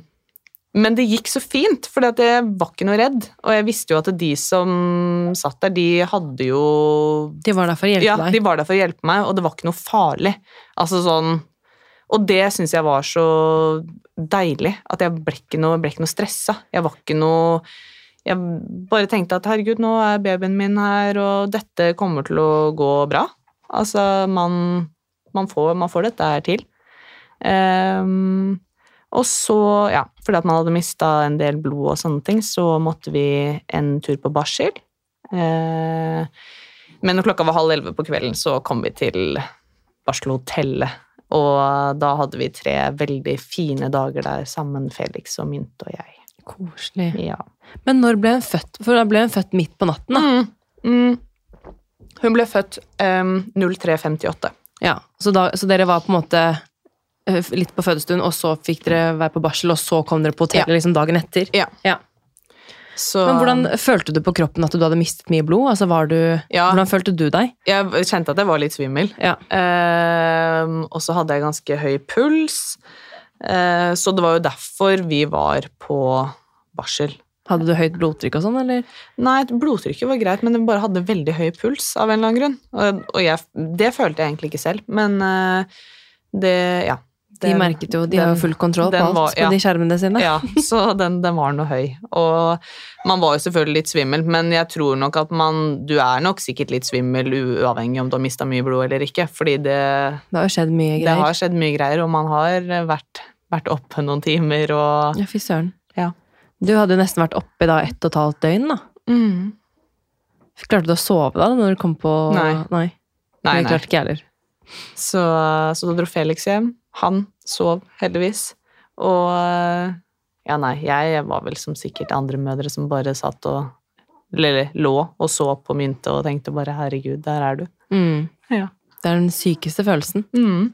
men det gikk så fint, for jeg var ikke noe redd. Og jeg visste jo at de som satt der, de hadde jo De var der for å hjelpe ja, deg. de var der for å hjelpe meg, og det var ikke noe farlig. Altså sånn Og det syns jeg var så deilig. At jeg ble ikke noe, ble ikke noe stressa. Jeg var ikke noe Jeg bare tenkte at herregud, nå er babyen min her, og dette kommer til å gå bra. Altså, man, man, får, man får dette her til. Um, og så, ja, fordi at man hadde mista en del blod og sånne ting, så måtte vi en tur på barsel. Eh, men når klokka var halv elleve på kvelden, så kom vi til barselhotellet. Og da hadde vi tre veldig fine dager der sammen, Felix og Mynt og jeg. Koselig. Ja. Men når ble hun født? For da ble hun født midt på natten, da. Mm, mm. Hun ble født um, 0358. Ja, så, da, så dere var på en måte eh, litt på fødestuen, og så fikk dere være på barsel, og så kom dere på hotellet Ja. liksom dagen etter? Ja. Ja. Så Men hvordan følte du på kroppen at du hadde mistet mye blod? Altså, var du, Ja. Hvordan følte du deg? Jeg kjente at jeg var litt svimmel. Ja. Uh, og så hadde jeg ganske høy puls. uh, så det var jo derfor vi var på barsel. Hadde du høyt blodtrykk og sånn, eller? Nei, blodtrykket var greit, men jeg bare hadde veldig høy puls av en eller annen grunn. Og, og jeg, det følte jeg egentlig ikke selv, men eh, det Ja. De merket jo, de har jo full kontroll på alt var- på de skjermene sine. Ja, så den, den var noe høy. Og man var jo selvfølgelig litt svimmel, men jeg tror nok at man Du er nok sikkert litt svimmel uavhengig om du har mista mye blod eller ikke, fordi det, Det har jo skjedd mye det greier. har skjedd mye greier, og man har vært, vært oppe noen timer og Ja, fy søren. Ja. Du hadde jo nesten vært oppe da ett og et halvt døgn, da. mm. Klarte du å sove da, når du kom på Nei. Nei, Nei, det klarte ikke jeg heller. Så, så da dro Felix hjem. Han sov heldigvis. Og ja, nei, jeg var vel som sikkert andre mødre som bare satt og Eller lå og så på myntet og tenkte bare 'herregud, der er du'. Mm. Ja. Det er den sykeste følelsen. Mm.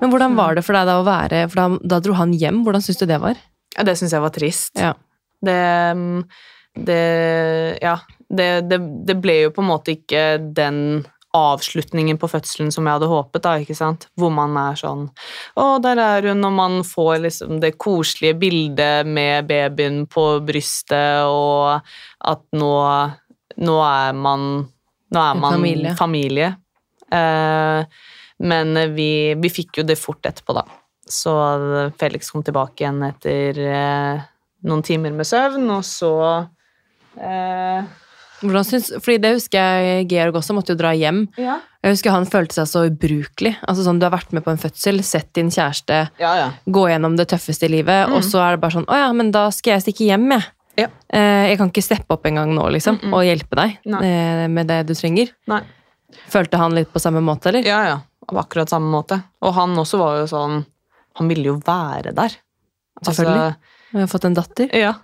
Men hvordan var det for deg da å være For da, da dro han hjem. Hvordan syns du det var? Ja, det syns jeg var trist. Ja. Det, mm, det Ja. Det, det, det ble jo på en måte ikke den avslutningen på fødselen som jeg hadde håpet, da, ikke sant? Hvor man er sånn Å, der er hun, og man får liksom det koselige bildet med babyen på brystet, og at nå, nå er man Nå er man familie. familie. Eh, men vi, vi fikk jo det fort etterpå, da. Så Felix kom tilbake igjen etter eh, noen timer med søvn, og så eh, Hvordan syns, fordi det husker jeg Georg også måtte jo dra hjem. Ja. Jeg husker han følte seg så ubrukelig. Altså sånn, Du har vært med på en fødsel, sett din kjæreste Ja, ja. gå gjennom det tøffeste i livet, og så er det bare sånn Å ja, men da skal jeg stikke hjem, jeg. Ja. Eh, Jeg kan ikke steppe opp engang nå, liksom, og hjelpe deg Nei. eh, med det du trenger. Nei. Følte han litt på samme måte, eller? Ja, ja. På akkurat samme måte. Og han også var jo sånn Han ville jo være der. Selvfølgelig. Jeg har fått en datter. ja.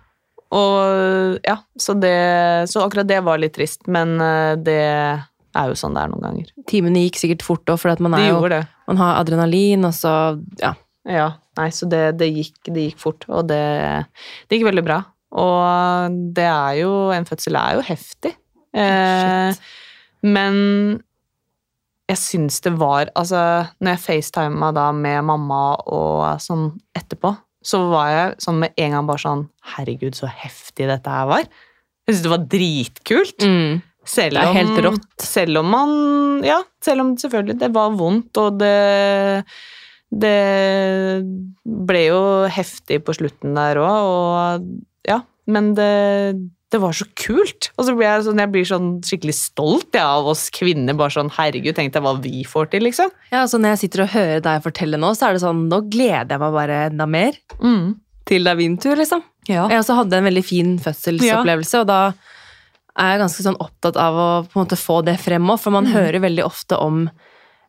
Og ja, så det Så akkurat det var litt trist, men eh, det er jo sånn det er noen ganger. Timene gikk sikkert fort òg, for man, jo, man har adrenalin, og så Ja. Ja. Nei, så det, det, gikk, det gikk fort, og det, det gikk veldig bra. Og det er jo En fødsel er jo heftig. Eh, men jeg syns det var Altså, når jeg facetima da med mamma og sånn etterpå, så var jeg sånn med en gang bare sånn Herregud, så heftig dette her var. Jeg syntes det var dritkult. Mm. Selv Det er om, helt rått. Selv om man Ja, selv om selvfølgelig det var vondt, og det Det ble jo heftig på slutten der òg, og ja, men det, det var så kult. Og så blir jeg sånn, jeg blir sånn skikkelig stolt ja, av oss kvinner. Bare sånn Herregud, tenk deg hva vi får til, liksom. Ja, så Når jeg sitter og hører deg fortelle nå, så er det sånn Nå gleder jeg meg bare enda mer Mm. til det er min tur, liksom. Ja. Jeg også hadde en veldig fin fødselsopplevelse, og da er jeg ganske sånn opptatt av å på en måte få det frem òg, for man hører veldig ofte om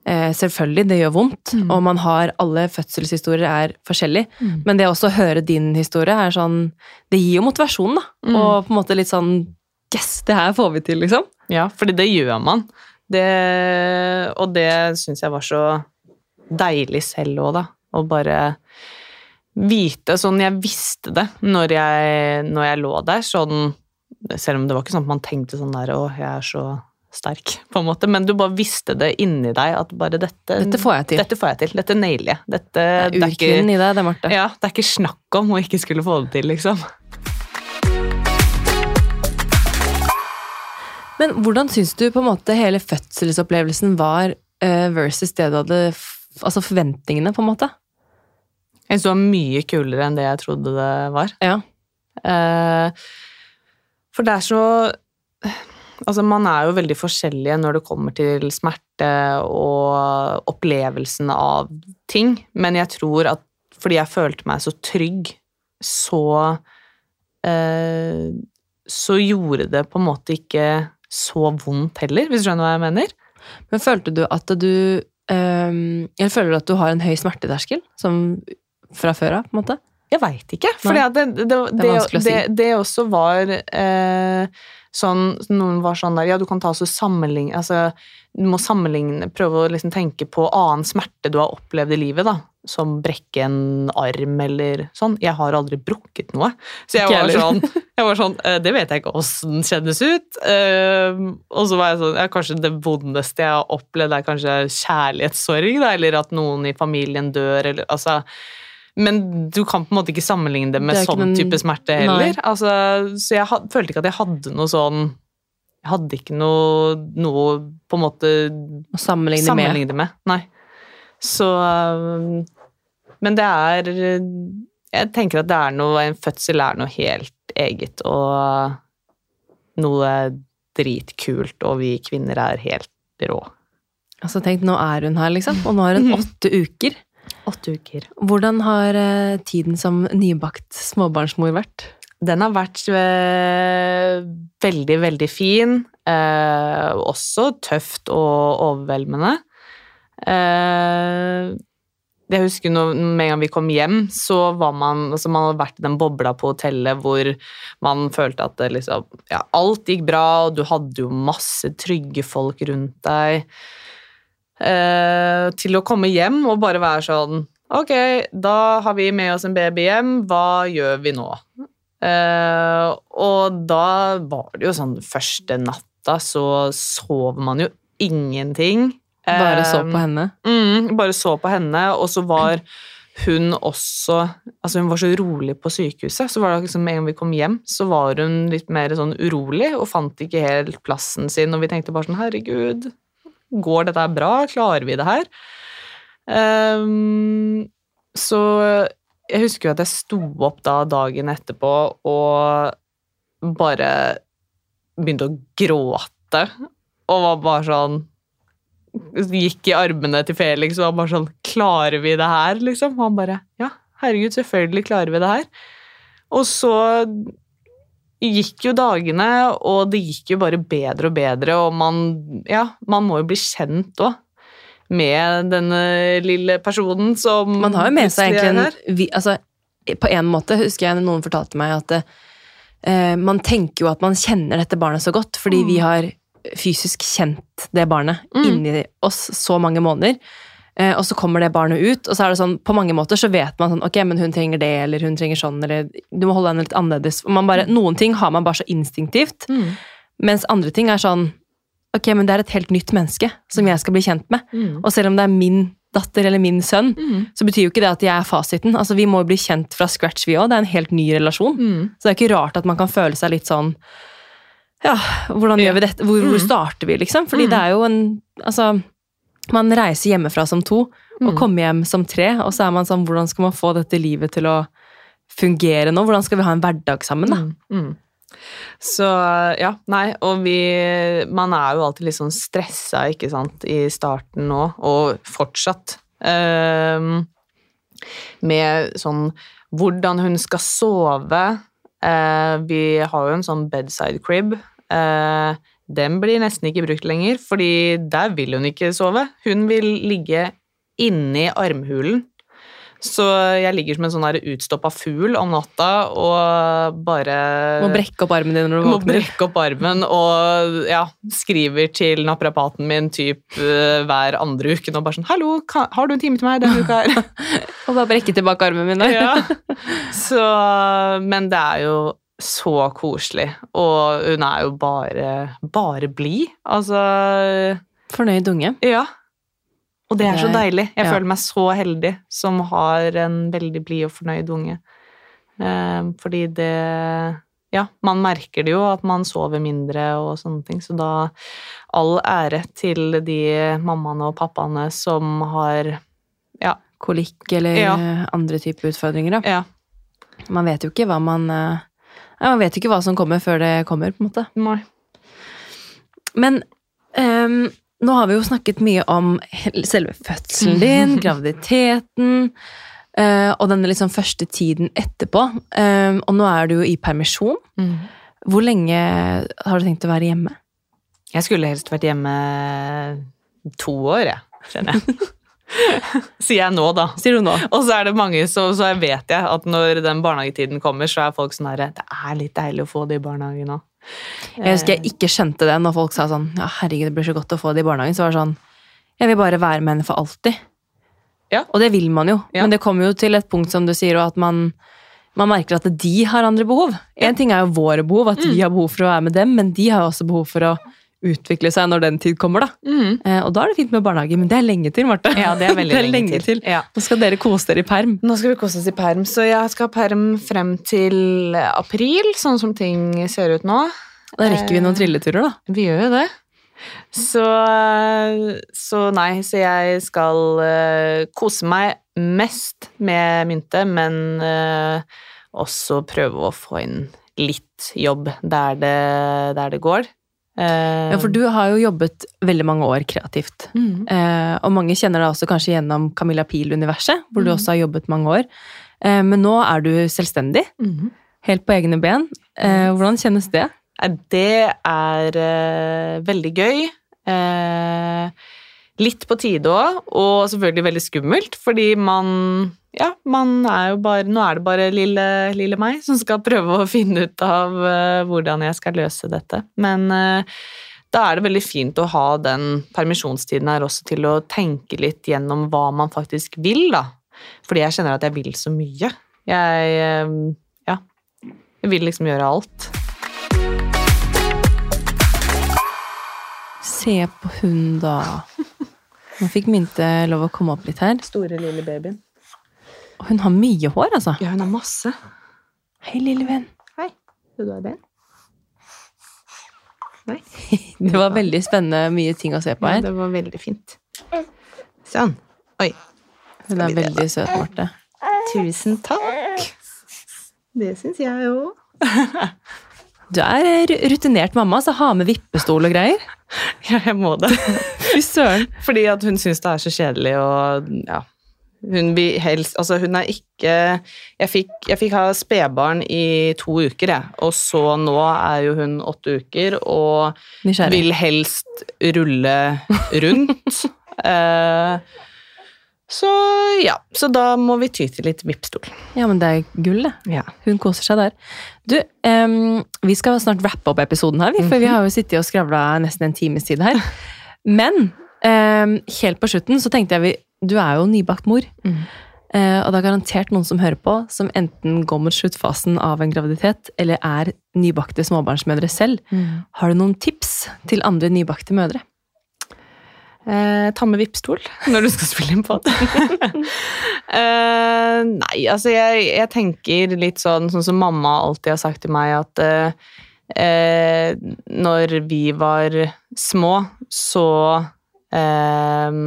Selvfølgelig, det gjør vondt, og man har alle fødselshistorier er forskjellige, Mm. men det også å høre din historie er sånn Det gir jo motivasjon, da. Mm. Og på en måte litt sånn Yes, det her får vi til, liksom. Ja, fordi det gjør man. Det, og det syns jeg var så deilig selv òg, da. Å bare vite sånn Jeg visste det når jeg, når jeg lå der, sånn Selv om det var ikke sånn at man tenkte sånn der Å, jeg er så sterk, på en måte. Men du bare visste det inni deg at bare dette Dette får jeg til. Dette får jeg til. Dette nailer jeg. Dette, Det er det er ikke, i deg, det, Marte. ja, det er ikke snakk om å ikke skulle få det til, liksom. Men hvordan syns du på en måte hele fødselsopplevelsen var eh, versus det du hadde Altså forventningene, på en måte? Jeg synes det var mye kulere enn det jeg trodde det var. Ja. Eh, for det er så Altså, man er jo veldig forskjellige når det kommer til smerte og opplevelsen av ting, men jeg tror at fordi jeg følte meg så trygg, så eh, Så gjorde det på en måte ikke så vondt heller, hvis du skjønner hva jeg mener? Men følte du at du eh, Eller føler at du har en høy smerteterskel som fra før av, på en måte? Jeg veit ikke. For det, det, det, det også var eh, sånn Noen var sånn der Ja, du kan ta oss og sammenligne altså, Du må sammenligne Prøve å liksom tenke på annen smerte du har opplevd i livet, da. Som brekke en arm eller sånn. Jeg har aldri brukket noe. Så jeg var sånn, jeg var sånn eh, Det vet jeg ikke åssen kjennes ut. Eh, og så var jeg sånn ja, Kanskje det vondeste jeg har opplevd, er kanskje kjærlighetssorg, da, eller at noen i familien dør, eller altså men du kan på en måte ikke sammenligne det med Det sånn noen- type smerte heller. Altså, så jeg had, følte ikke at jeg hadde noe sånn Jeg hadde ikke noe, noe på en måte Å sammenligne, med. sammenligne med. Nei. Så um, Men det er Jeg tenker at det er noe En fødsel er noe helt eget og noe dritkult, og vi kvinner er helt rå. Altså tenk, nå er hun her, liksom. Og nå har hun åtte uker. Åtte uker. Hvordan har eh, tiden som nybakt småbarnsmor vært? Den har vært eh, veldig, veldig fin. Eh, også tøft og overveldende. Eh, jeg husker når, Med en gang vi kom hjem, så var man altså Man hadde vært i den bobla på hotellet hvor man følte at det liksom Ja, alt gikk bra, og du hadde jo masse trygge folk rundt deg. Eh, til å komme hjem og bare være sånn Ok, da har vi med oss en baby hjem. Hva gjør vi nå? Eh, og da var det jo sånn Første natta så sov man jo ingenting. Bare så Eh, på henne. Mm, bare så på henne, og så var hun også Altså, hun var så rolig på sykehuset. Så var det liksom, med en gang vi kom hjem, så var hun litt mer sånn urolig og fant ikke helt plassen sin, og vi tenkte bare sånn Herregud, går dette bra? Klarer vi det her? Um, så jeg husker jo at jeg sto opp da dagen etterpå og bare begynte å gråte, og var bare sånn gikk i armene til Felix og var bare sånn Klarer vi det her, liksom? Og han bare Ja, herregud, selvfølgelig klarer vi det her. Og så gikk jo dagene, og det gikk jo bare bedre og bedre, og man Ja, man må jo bli kjent òg. Med denne lille personen som Man har jo med seg egentlig en altså, På en måte husker jeg noen fortalte meg at eh, man tenker jo at man kjenner dette barnet så godt, fordi Mm. vi har fysisk kjent det barnet Mm. inni oss så mange måneder. Eh, og så kommer det barnet ut, og så er det sånn, på mange måter så vet man sånn, ok, men hun trenger det, eller hun trenger sånn, eller du må holde henne litt annerledes. Man bare, noen ting har man bare så instinktivt, Mm. mens andre ting er sånn, ok, men det er et helt nytt menneske som jeg skal bli kjent med. Mm. Og selv om det er min datter eller min sønn, Mm. så betyr jo ikke det at jeg er fasiten. Altså, Vi må jo bli kjent fra scratch, vi òg. Det er en helt ny relasjon. Mm. Så det er ikke rart at man kan føle seg litt sånn Ja, hvordan gjør vi dette? Hvor, hvor Mm. starter vi, liksom? Fordi Mm. det er jo en Altså, man reiser hjemmefra som to, og Mm. kommer hjem som tre, og så er man sånn Hvordan skal man få dette livet til å fungere nå? Hvordan skal vi ha en hverdag sammen, da? Mm, mm. Så ja, nei, og vi Man er jo alltid litt sånn stressa, ikke sant, i starten nå, og fortsatt. Um, med sånn hvordan hun skal sove. Uh, vi har jo en sånn bedside crib. Eh, den blir nesten ikke brukt lenger, fordi der vil hun ikke sove. Hun vil ligge inni armhulen. Så jeg ligger som en sånn utstoppa fugl om natta og bare Må brekke opp armen din når du våkner. må brekke opp armen og ja, skriver til naprapaten min typ eh, hver andre uke og bare sånn 'Hallo, kan, har du en time til meg denne uka her?' Og bare brekke tilbake armen min. da. ja. Så Men det er jo så koselig, og hun er jo bare bare blid. Altså Fornøyd unge. Ja. Og det er så deilig. Jeg ja. føler meg så heldig som har en veldig blid og fornøyd unge. Eh, fordi det Ja, man merker det jo at man sover mindre og sånne ting, så da all ære til de mammaene og pappaene som har ja. Kolikk eller Ja. andre typer utfordringer. Da. Ja, Man vet jo ikke hva man eh, Man vet ikke hva som kommer før det kommer, på en måte. nei. Men um, nå har vi jo snakket mye om selve fødselen din, graviditeten, uh, og denne liksom første tiden etterpå. Um, og nå er du jo i permisjon. Mm. Hvor lenge har du tenkt å være hjemme? Jeg skulle helst vært hjemme to år, jeg, kjenner jeg. Sier jeg nå, da. Sier du nå? Og så er det mange så, så vet jeg at når den barnehagetiden kommer, så er folk sånn herre Det er litt deilig å få det i barnehagen nå. Jeg husker jeg ikke skjønte det når folk sa sånn ja, herregud, det blir så godt å få det i barnehagen. Så var det sånn Jeg vil bare være med henne for alltid. Ja. Og det vil man jo, Ja. men det kommer jo til et punkt som du sier, og at man, man merker at de har andre behov. En ting er jo våre behov, at Mm. vi har behov for å være med dem, men de har jo også behov for å utvikle seg når den tid kommer, da. Mm. Eh, og da er det fint med barnehage, men det er lenge til, Marte. Ja, det er veldig lenge, til. Ja. Nå skal dere kose dere i perm. Nå skal vi kose oss i perm, så jeg skal ha perm frem til april, sånn som ting ser ut nå. Da rekker vi noen trilleturer, da. Vi gjør jo det. Så, så nei, så jeg skal uh, kose meg mest med mynte, men uh, også prøve å få inn litt jobb der det, der det går. Eh, Ja, for du har jo jobbet veldig mange år kreativt. mm, Eh, og mange kjenner deg også kanskje gjennom Camilla Pil-universet, hvor du Mhm. også har jobbet mange år. Eh, men nå er du selvstendig, mm. helt på egne ben. Hvordan kjennes det? Det er veldig gøy. Litt på tide òg, og selvfølgelig veldig skummelt, fordi man Ja, man er jo bare Nå er det bare lille, lille meg som skal prøve å finne ut av uh, hvordan jeg skal løse dette. Men uh, da er det veldig fint å ha den permisjonstiden her også til å tenke litt gjennom hva man faktisk vil, da. Fordi jeg kjenner at jeg vil så mye. Jeg uh, Ja. Jeg vil liksom gjøre alt. Se på hun, da. Nå fikk Minte lov å komme opp litt her. Store, lille babyen. Hun har mye hår, altså. Ja, hun har masse. Hei, lille venn. Hei. Vil du ha den? Nei. Det var veldig spennende, mye ting å se på her. Ja, det var veldig fint. Sånn. Oi. Hun er veldig søt, Marte. Tusen takk. Det syns jeg òg. Du er rutinert mamma, så ha med vippestol og greier. Ja, jeg må det. Fy søren. Fordi at hun syns det er så kjedelig og ja. Hun helst Altså, hun er ikke Jeg fikk, jeg fikk ha spedbarn i to uker, jeg. Og så nå er jo hun åtte uker og Nysgjerrig. vil helst rulle rundt. eh, så ja. Så da må vi ty til litt vippstol. Ja, men det er gull, det. Ja. Hun koser seg der. Du, um, vi skal snart rappe opp episoden her, vi, for vi har jo sittet og skravla nesten en times tid her. Men um, helt på slutten så tenkte jeg vi Du er jo nybakt mor. Mm. Eh, og det er garantert noen som hører på, som enten går mot sluttfasen av en graviditet, eller er nybakte småbarnsmødre selv. Har du noen tips til andre nybakte mødre? Eh, ta med vippstol når du skal spille inn på det. eh, nei, altså jeg, jeg tenker litt sånn, sånn som mamma alltid har sagt til meg, at eh, eh, når vi var små, så eh,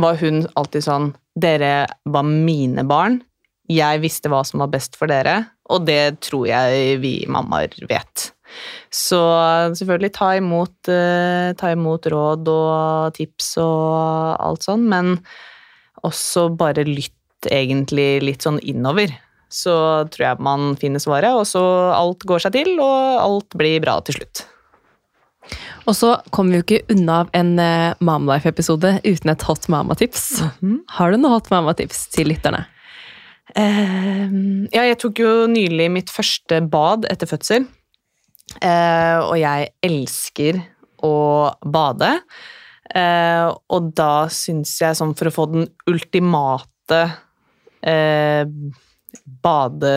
var hun alltid sånn Dere var mine barn. Jeg visste hva som var best for dere, og det tror jeg vi mammaer vet. Så selvfølgelig ta imot, eh, ta imot råd og tips og alt sånn, men også bare lytt egentlig litt sånn innover. Så tror jeg man finner svaret, og så alt går seg til, og alt blir bra til slutt. Og så kommer vi jo ikke unna av en uh, Momlife-episode uten et hot mama-tips. Har du noe hot mama-tips til lytterne? Uh, ja, jeg tok jo nylig mitt første bad etter fødsel. Uh, og jeg elsker å bade. Uh, og da syns jeg, sånn for å få den ultimate eh, bade,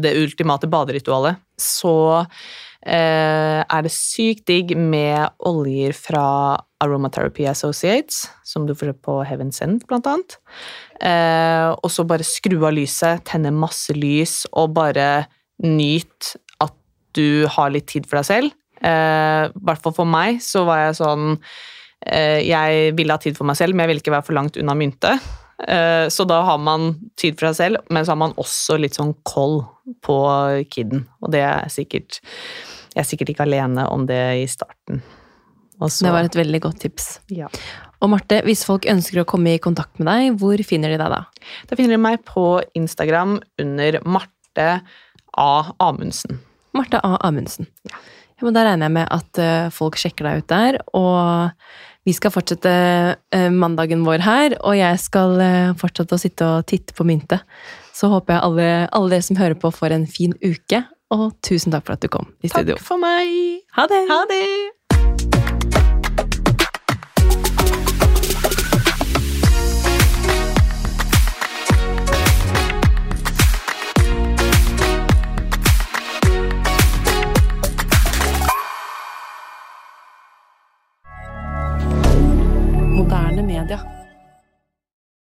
Det ultimate baderitualet, så eh, er det sykt digg med oljer fra Aromatherapy Associates, som du får se på Heaven Send, blant annet. Eh, og så bare skru av lyset, tenne masse lys, og bare nyt at du har litt tid for deg selv. Eh, I hvert fall for meg så var jeg sånn eh, Jeg ville ha tid for meg selv, men jeg ville ikke være for langt unna mynte. Eh, så da har man tid for seg selv, men så har man også litt sånn koll på kiden. Og det er sikkert Jeg er sikkert ikke alene om det i starten. Og så- Det var et veldig godt tips. ja. Og Marte, hvis folk ønsker å komme i kontakt med deg, hvor finner de deg da? Da finner de meg på Instagram under Marte A. Amundsen. Marte A. Amundsen. Ja. Ja, men Da regner jeg med at eh, folk sjekker deg ut der. Og vi skal fortsette eh, mandagen vår her, og jeg skal eh, fortsette å sitte og titte på myntet. Så håper jeg alle, alle dere som hører på, får en fin uke. Og tusen takk for at du kom i studio. Takk for meg! Ha det! Ha det! Canada.